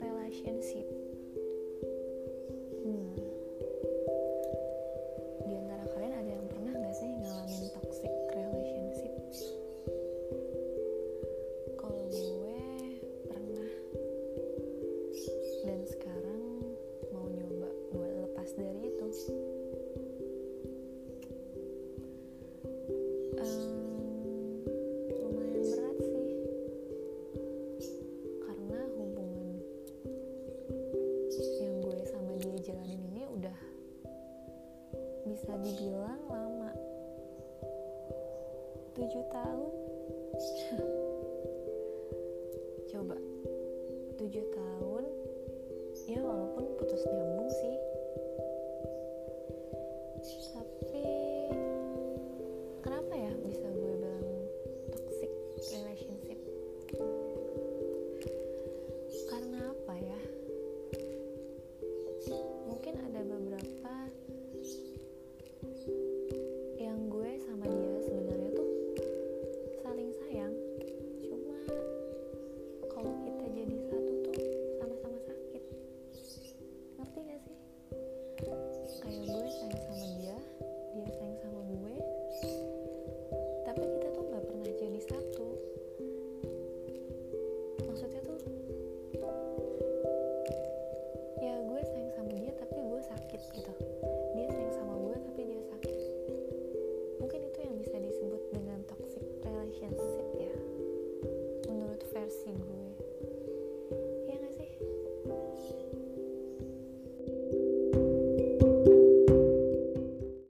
relationship. bisa dibilang lama. 7 tahun? Coba. 7 tahun